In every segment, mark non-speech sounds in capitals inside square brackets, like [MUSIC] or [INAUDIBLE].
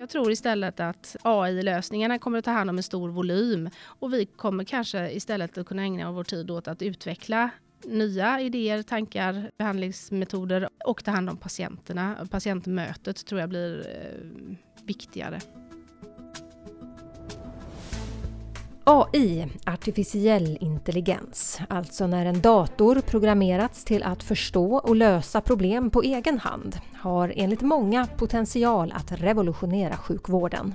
Jag tror istället att AI-lösningarna kommer att ta hand om en stor volym och vi kommer kanske istället att kunna ägna vår tid åt att utveckla nya idéer, tankar, behandlingsmetoder och ta hand om patienterna. Patientmötet tror jag blir eh, viktigare. AI, artificiell intelligens, alltså när en dator programmerats till att förstå och lösa problem på egen hand, har enligt många potential att revolutionera sjukvården.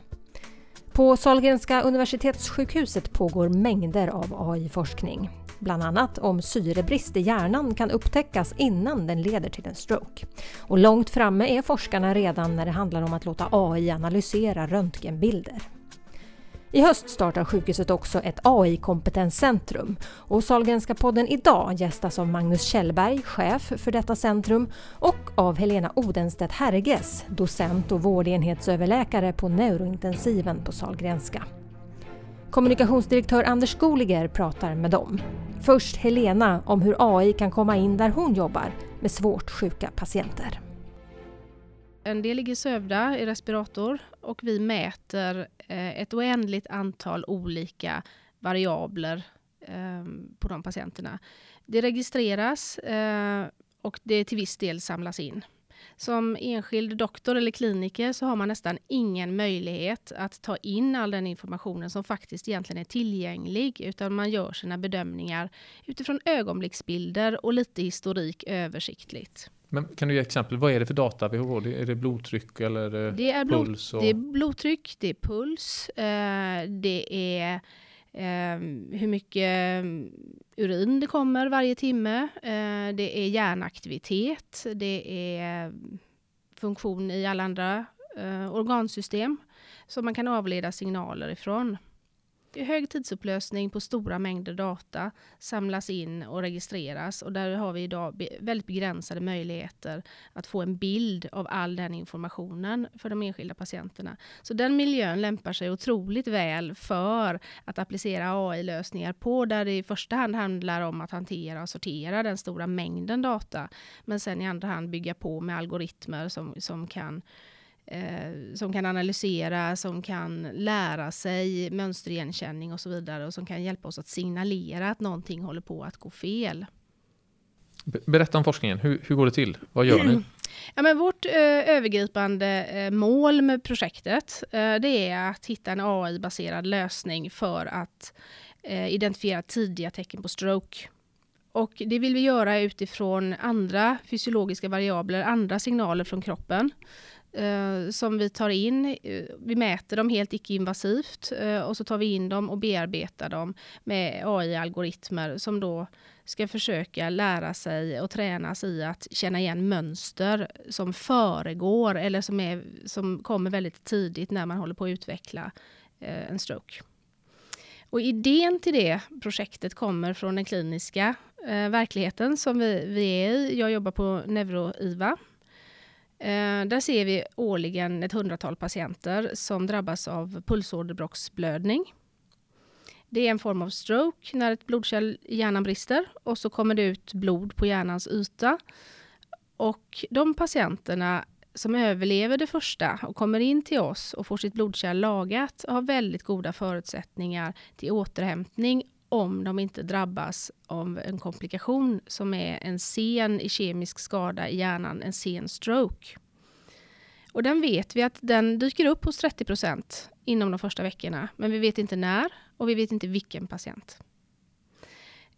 På Sahlgrenska universitetssjukhuset pågår mängder av AI-forskning. Bland annat om syrebrist i hjärnan kan upptäckas innan den leder till en stroke. Och långt framme är forskarna redan när det handlar om att låta AI analysera röntgenbilder. I höst startar sjukhuset också ett AI-kompetenscentrum och Sahlgrenska podden idag gästas av Magnus Kjellberg, chef för detta centrum och av Helena Odenstedt Herges, docent och vårdenhetsöverläkare på neurointensiven på Sahlgrenska. Kommunikationsdirektör Anders Goliger pratar med dem. Först Helena om hur AI kan komma in där hon jobbar med svårt sjuka patienter. En del ligger sövda i respirator och vi mäter Eh, ett oändligt antal olika variabler eh, på de patienterna. Det registreras eh, och det till viss del samlas in. Som enskild doktor eller kliniker så har man nästan ingen möjlighet att ta in all den informationen som faktiskt egentligen är tillgänglig, utan man gör sina bedömningar utifrån ögonblicksbilder och lite historik översiktligt. Men kan du ge exempel? Vad är det för data vi har? Är det blodtryck eller är det, det är blod, puls? Och... Det är blodtryck, det är puls, eh, det är eh, hur mycket urin det kommer varje timme. Eh, det är hjärnaktivitet, det är funktion i alla andra eh, organsystem som man kan avleda signaler ifrån hög tidsupplösning på stora mängder data samlas in och registreras. Och där har vi idag väldigt begränsade möjligheter att få en bild av all den informationen för de enskilda patienterna. Så den miljön lämpar sig otroligt väl för att applicera AI-lösningar på, där det i första hand handlar om att hantera och sortera den stora mängden data, men sen i andra hand bygga på med algoritmer som, som kan eh, som kan analysera, som kan lära sig mönsterigenkänning och så vidare och som kan hjälpa oss att signalera att någonting håller på att gå fel. Berätta om forskningen. Hur, hur går det till? Vad gör ni? [CLEARS THROAT] Ja, men vårt eh, övergripande eh, mål med projektet eh, det är att hitta en AI-baserad lösning för att eh, identifiera tidiga tecken på stroke. Och det vill vi göra utifrån andra fysiologiska variabler, andra signaler från kroppen eh, som vi tar in. Eh, vi mäter dem helt icke-invasivt eh, och så tar vi in dem och bearbetar dem med AI-algoritmer som då ska försöka lära sig och tränas i att känna igen mönster som föregår eller som, är, som kommer väldigt tidigt när man håller på att utveckla eh, en stroke. Och idén till det projektet kommer från den kliniska eh, verkligheten som vi, vi är i. Jag jobbar på NeuroIVA Eh, där ser vi årligen ett hundratal patienter som drabbas av pulsåderbråcksblödning. Det är en form av stroke när ett blodkärl i hjärnan brister och så kommer det ut blod på hjärnans yta. Och de patienterna som överlever det första och kommer in till oss och får sitt blodkärl lagat har väldigt goda förutsättningar till återhämtning om de inte drabbas av en komplikation som är en sen kemisk skada i hjärnan, en sen stroke. Och den vet vi att den dyker upp hos 30 procent inom de första veckorna, men vi vet inte när och vi vet inte vilken patient.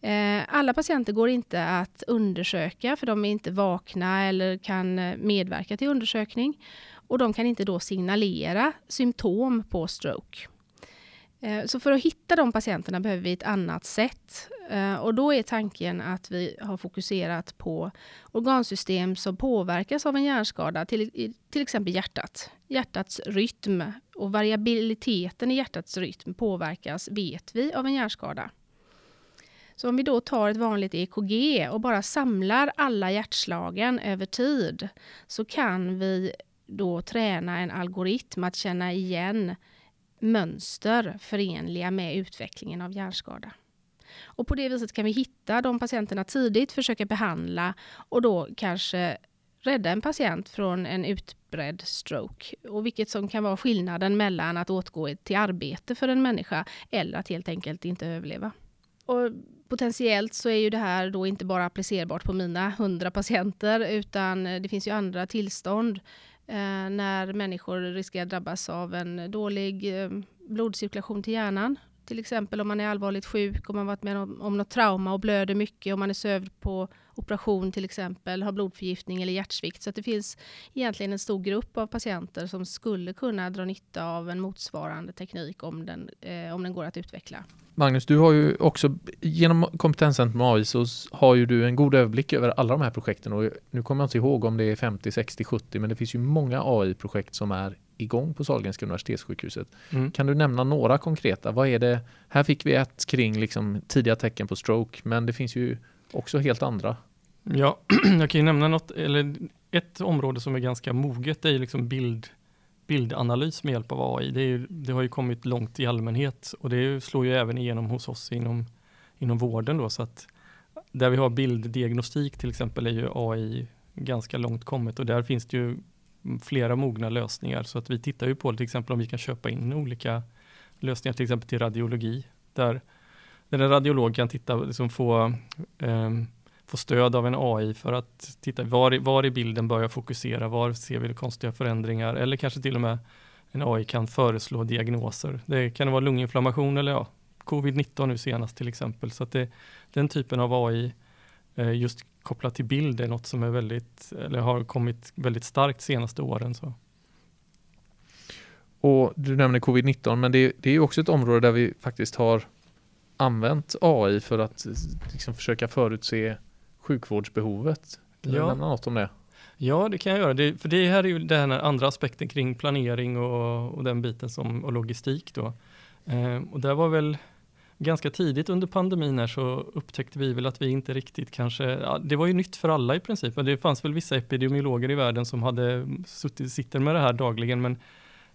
Eh, alla patienter går inte att undersöka för de är inte vakna eller kan medverka till undersökning. Och de kan inte då signalera symptom på stroke. Eh, så för att hitta de patienterna behöver vi ett annat sätt. Eh, och då är tanken att vi har fokuserat på organsystem som påverkas av en hjärnskada, till, till exempel hjärtat. Hjärtats rytm och variabiliteten i hjärtats rytm påverkas, vet vi, av en hjärnskada. Så om vi då tar ett vanligt EKG och bara samlar alla hjärtslagen över tid så kan vi då träna en algoritm att känna igen mönster förenliga med utvecklingen av hjärnskada. Och på det viset kan vi hitta de patienterna tidigt, försöka behandla och då kanske rädda en patient från en utbredd stroke och vilket som kan vara skillnaden mellan att åtgå till arbete för en människa eller att helt enkelt inte överleva. Och potentiellt så är ju det här då inte bara applicerbart på mina 100 patienter utan det finns ju andra tillstånd Eh, när människor riskerar att drabbas av en dålig eh, blodcirkulation till hjärnan till exempel om man är allvarligt sjuk, om man varit med om, om något trauma och blöder mycket, om man är sövd på operation till exempel, har blodförgiftning eller hjärtsvikt. Så det finns egentligen en stor grupp av patienter som skulle kunna dra nytta av en motsvarande teknik om den, eh, om den går att utveckla. Magnus, du har ju också genom kompetenscentrum AI så har ju du en god överblick över alla de här projekten och nu kommer jag inte ihåg om det är 50, 60, 70 men det finns ju många AI-projekt som är igång på Sahlgrenska universitetssjukhuset. Mm. Kan du nämna några konkreta? Vad är det? Här fick vi ett kring liksom tidiga tecken på stroke, men det finns ju också helt andra. Ja, [CLEARS THROAT] jag kan ju nämna något, eller ett område som är ganska moget, det är liksom bild, bildanalys med hjälp av AI. Det, är, det har ju kommit långt i allmänhet och det slår ju även igenom hos oss inom, inom vården då, så att där vi har bilddiagnostik till exempel är ju AI ganska långt kommet och där finns det ju flera mogna lösningar. Så att vi tittar ju på till exempel om vi kan köpa in olika lösningar, till exempel till radiologi, där, där en radiolog kan titta, liksom få, eh, få stöd av en AI för att titta var, var i bilden bör jag fokusera, var ser vi konstiga förändringar eller kanske till och med en AI kan föreslå diagnoser. Det kan vara lunginflammation eller ja, covid-19 nu senast till exempel. Så att det, den typen av AI eh, just kopplat till bild är något som är väldigt, eller har kommit väldigt starkt senaste åren. Så. Och Du nämner covid-19, men det, det är också ett område där vi faktiskt har använt AI för att liksom försöka förutse sjukvårdsbehovet. Kan ja. du nämna något om det? Ja, det kan jag göra. Det, för det här är ju den andra aspekten kring planering och, och den biten som, och logistik. Då. Eh, och där var väl ganska tidigt under pandemin här så upptäckte vi väl att vi inte riktigt kanske, ja, det var ju nytt för alla i princip. Det fanns väl vissa epidemiologer i världen som hade suttit, sitter med det här dagligen, men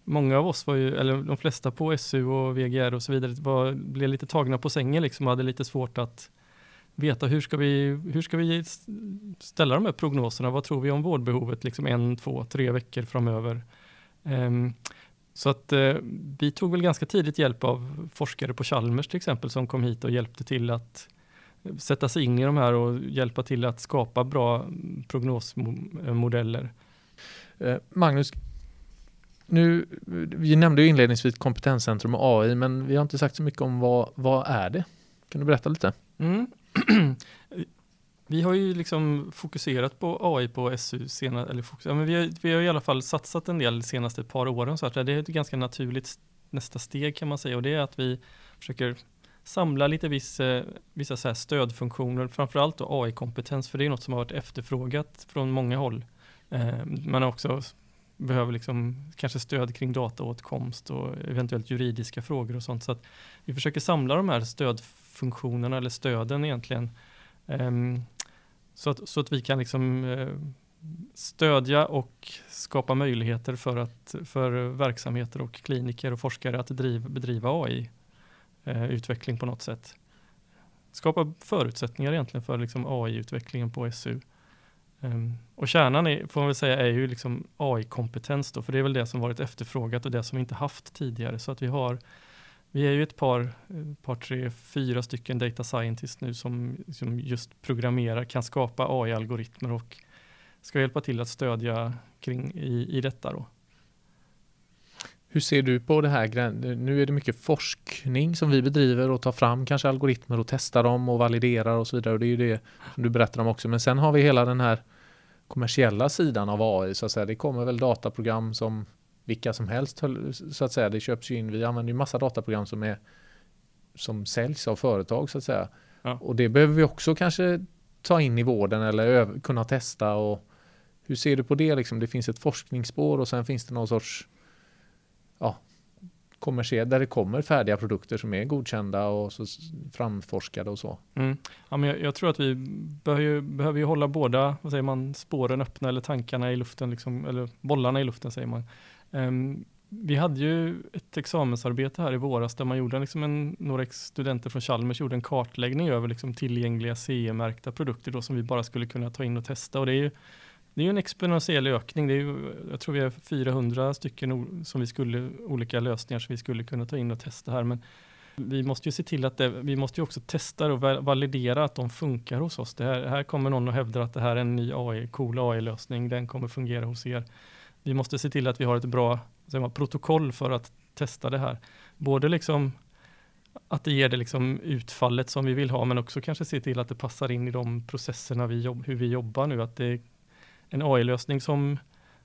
många av oss var ju, eller de flesta på SU och VGR och så vidare, var, blev lite tagna på sängen liksom och hade lite svårt att veta hur ska vi, hur ska vi ställa de här prognoserna? Vad tror vi om vårdbehovet liksom en, två, tre veckor framöver? Um, så att eh, vi tog väl ganska tidigt hjälp av forskare på Chalmers till exempel som kom hit och hjälpte till att sätta sig in i de här och hjälpa till att skapa bra prognosmodeller. Eh, Magnus, nu, vi nämnde ju inledningsvis kompetenscentrum och AI, men vi har inte sagt så mycket om vad, vad är det? Kan du berätta lite? Mm. [CLEARS THROAT] Vi har ju liksom fokuserat på AI på SU senare, eller fokus, ja, men vi, har, vi har i alla fall satsat en del de senaste par åren så att det är ett ganska naturligt nästa steg kan man säga och det är att vi försöker samla lite viss, eh, vissa så stödfunktioner, framförallt då AI-kompetens, för det är något som har varit efterfrågat från många håll. Eh, man också behöver liksom kanske stöd kring dataåtkomst och eventuellt juridiska frågor och sånt. Så att vi försöker samla de här stödfunktionerna eller stöden egentligen ehm, så att, så att vi kan liksom eh, stödja och skapa möjligheter för, att, för verksamheter och kliniker och forskare att driv, bedriva AI-utveckling eh, på något sätt. Skapa förutsättningar egentligen för liksom AI-utvecklingen på SU. Um, ehm, och kärnan är, får man väl säga är ju liksom AI-kompetens då, för det är väl det som varit efterfrågat och det som vi inte haft tidigare. Så att vi har vi är ju ett par, eh, par tre, fyra stycken data scientists nu som, som just programmerar, kan skapa AI-algoritmer och ska hjälpa till att stödja kring i, i detta. Då. Hur ser du på det här? Nu är det mycket forskning som vi bedriver och tar fram kanske algoritmer och testar dem och validerar och så vidare. Och det är ju det som du berättar om också. Men sen har vi hela den här kommersiella sidan av AI. Så att säga. Det kommer väl dataprogram som vilka som helst så att säga. Det köps ju in. Vi använder ju massa dataprogram som är som säljs av företag så att säga. Ja. Och det behöver vi också kanske ta in i vården eller kunna testa och hur ser du på det liksom? Det finns ett forskningsspår och sen finns det någon sorts ja, kommersiell där det kommer färdiga produkter som är godkända och så framforskade och så. Mm. Ja, men jag, jag, tror att vi behöver, behöver ju hålla båda vad säger man, spåren öppna eller tankarna i luften, liksom, eller bollarna i luften säger man. Um, vi hade ju ett examensarbete här i våras där man gjorde liksom en, några studenter från Chalmers gjorde en kartläggning över liksom tillgängliga CE-märkta produkter då som vi bara skulle kunna ta in och testa och det är ju det är ju en exponentiell ökning. Det är ju, jag tror vi har 400 stycken som vi skulle, olika lösningar som vi skulle kunna ta in och testa här. Men vi måste ju se till att det, vi måste ju också testa och validera att de funkar hos oss. Det här, här kommer någon och hävdar att det här är en ny AI, cool AI-lösning. Den kommer fungera hos er. Vi måste se till att vi har ett bra man, protokoll för att testa det här. Både liksom att det ger det liksom utfallet som vi vill ha, men också kanske se till att det passar in i de processerna vi jobb, hur vi jobbar nu. Att det är en AI-lösning som,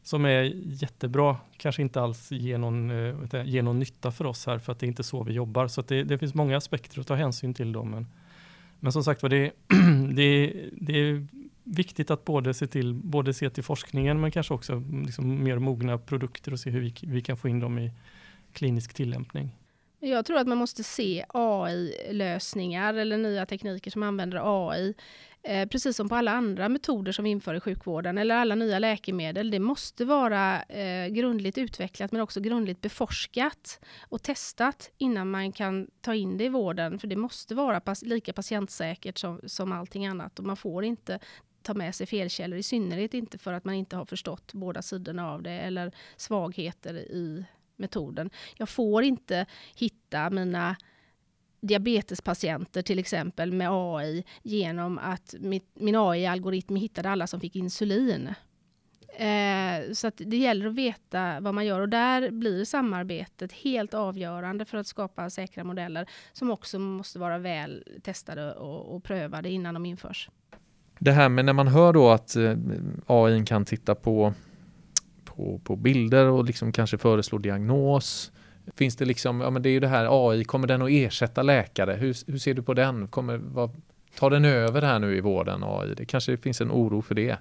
som är jättebra, kanske inte alls ger någon, äh, ger någon nytta för oss här, för att det är inte så vi jobbar. Så det, det, finns många aspekter att ta hänsyn till. Då, men, men som sagt var, det, [CLEARS THROAT] det, det är viktigt att både se, till, både se till forskningen, men kanske också mm, liksom mer mogna produkter och se hur vi, vi kan få in dem i klinisk tillämpning. Jag tror att man måste se AI-lösningar eller nya tekniker som använder AI eh, precis som på alla andra metoder som vi inför i sjukvården eller alla nya läkemedel. Det måste vara eh, grundligt utvecklat men också grundligt beforskat och testat innan man kan ta in det i vården. För det måste vara pas lika patientsäkert som, som allting annat och man får inte ta med sig felkällor, i synnerhet inte för att man inte har förstått båda sidorna av det eller svagheter i metoden. Jag får inte hitta mina diabetespatienter till exempel med AI genom att mitt, min AI-algoritm hittade alla som fick insulin. Eh, så det gäller att veta vad man gör och där blir samarbetet helt avgörande för att skapa säkra modeller som också måste vara väl testade och, och prövade innan de införs. Det här med när man hör då att eh, AI kan titta på på, på bilder och liksom kanske föreslå diagnos. Finns det liksom, ja men det är ju det här AI, kommer den att ersätta läkare? Hur, hur ser du på den? Kommer, vad, tar den över här nu i vården, AI? Det kanske finns en oro för det?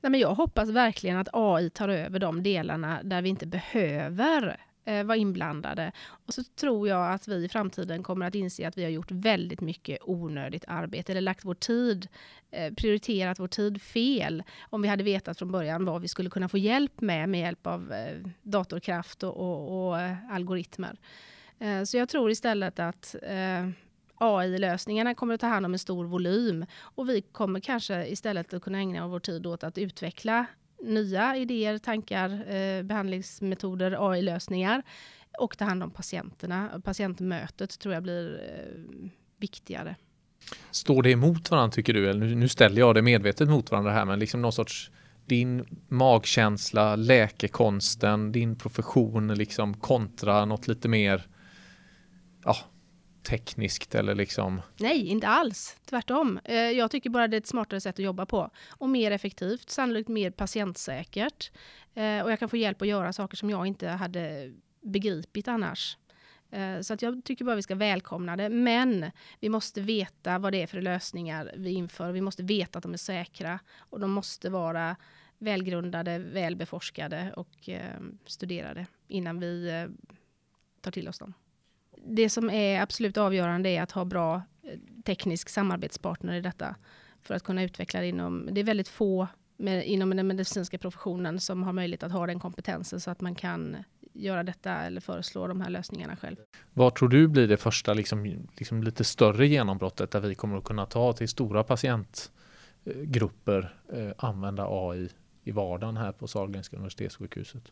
Nej, men jag hoppas verkligen att AI tar över de delarna där vi inte behöver eh, inblandade. Och så tror jag att vi i framtiden kommer att inse att vi har gjort väldigt mycket onödigt arbete eller lagt vår tid, eh, prioriterat vår tid fel om vi hade vetat från början vad vi skulle kunna få hjälp med med hjälp av eh, datorkraft och, och, och eh, algoritmer. Eh, så jag tror istället att eh, AI-lösningarna kommer att ta hand om en stor volym och vi kommer kanske istället att kunna ägna vår tid åt att utveckla nya idéer, tankar, eh, behandlingsmetoder, AI-lösningar och ta hand om patienterna. Patientmötet tror jag blir eh, viktigare. Står det emot varandra tycker du? Eller nu ställer jag det medvetet mot varandra här, men liksom någon sorts din magkänsla, läkekonsten, din profession liksom kontra något lite mer ja, tekniskt eller liksom? Nej, inte alls. Tvärtom. Eh, jag tycker bara det är ett smartare sätt att jobba på. Och mer effektivt, sannolikt mer patientsäkert. Eh, och jag kan få hjälp att göra saker som jag inte hade begripit annars. Eh, så att jag tycker bara vi ska välkomna det. Men vi måste veta vad det är för lösningar vi inför. Vi måste veta att de är säkra. Och de måste vara välgrundade, välbeforskade och studerade innan vi tar till oss dem det som är absolut avgörande är att ha bra eh, teknisk samarbetspartner i detta för att kunna utveckla det inom, det är väldigt få med, inom den medicinska professionen som har möjlighet att ha den kompetensen så att man kan göra detta eller föreslå de här lösningarna själv. Vad tror du blir det första liksom, liksom lite större genombrottet där vi kommer att kunna ta till stora patientgrupper eh, använda AI i vardagen här på Sahlgrenska universitetssjukhuset?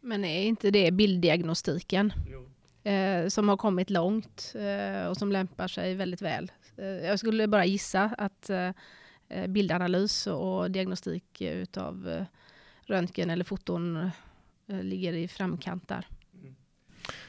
Men är inte det bilddiagnostiken? Jo eh, som har kommit långt eh, och som lämpar sig väldigt väl. Eh, jag skulle bara gissa att eh, eh bildanalys och diagnostik utav eh, röntgen eller foton eh, ligger i framkant där. Mm.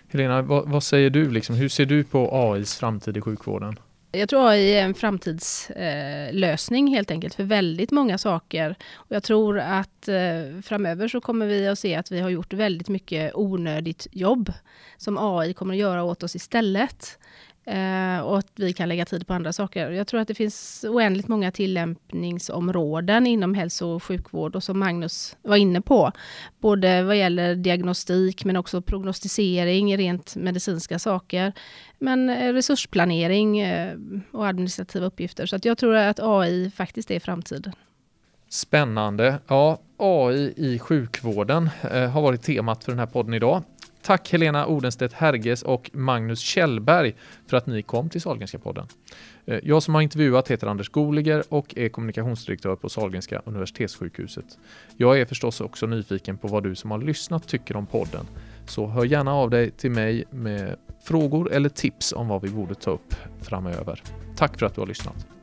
Helena, vad, vad, säger du? Liksom, hur ser du på AIs framtid i sjukvården? Jag tror AI är en framtidslösning eh, helt enkelt för väldigt många saker. Och jag tror att eh, framöver så kommer vi att se att vi har gjort väldigt mycket onödigt jobb som AI kommer att göra åt oss istället. Eh, och att vi kan lägga tid på andra saker. Jag tror att det finns oändligt många tillämpningsområden inom hälso och sjukvård och som Magnus var inne på. Både vad gäller diagnostik men också prognostisering, rent medicinska saker. Men eh, resursplanering eh, och administrativa uppgifter. Så att jag tror att AI faktiskt är framtiden. Spännande. Ja, AI i sjukvården eh, har varit temat för den här podden idag. Tack Helena Odenstedt Herges och Magnus Kjellberg för att ni kom till Sahlgrenska podden. Eh, jag som har intervjuat heter Anders Goliger och är kommunikationsdirektör på Sahlgrenska Universitetssjukhuset. Jag är förstås också nyfiken på vad du som har lyssnat tycker om podden. Så hör gärna av dig till mig med frågor eller tips om vad vi borde ta upp framöver. Tack för att du har lyssnat.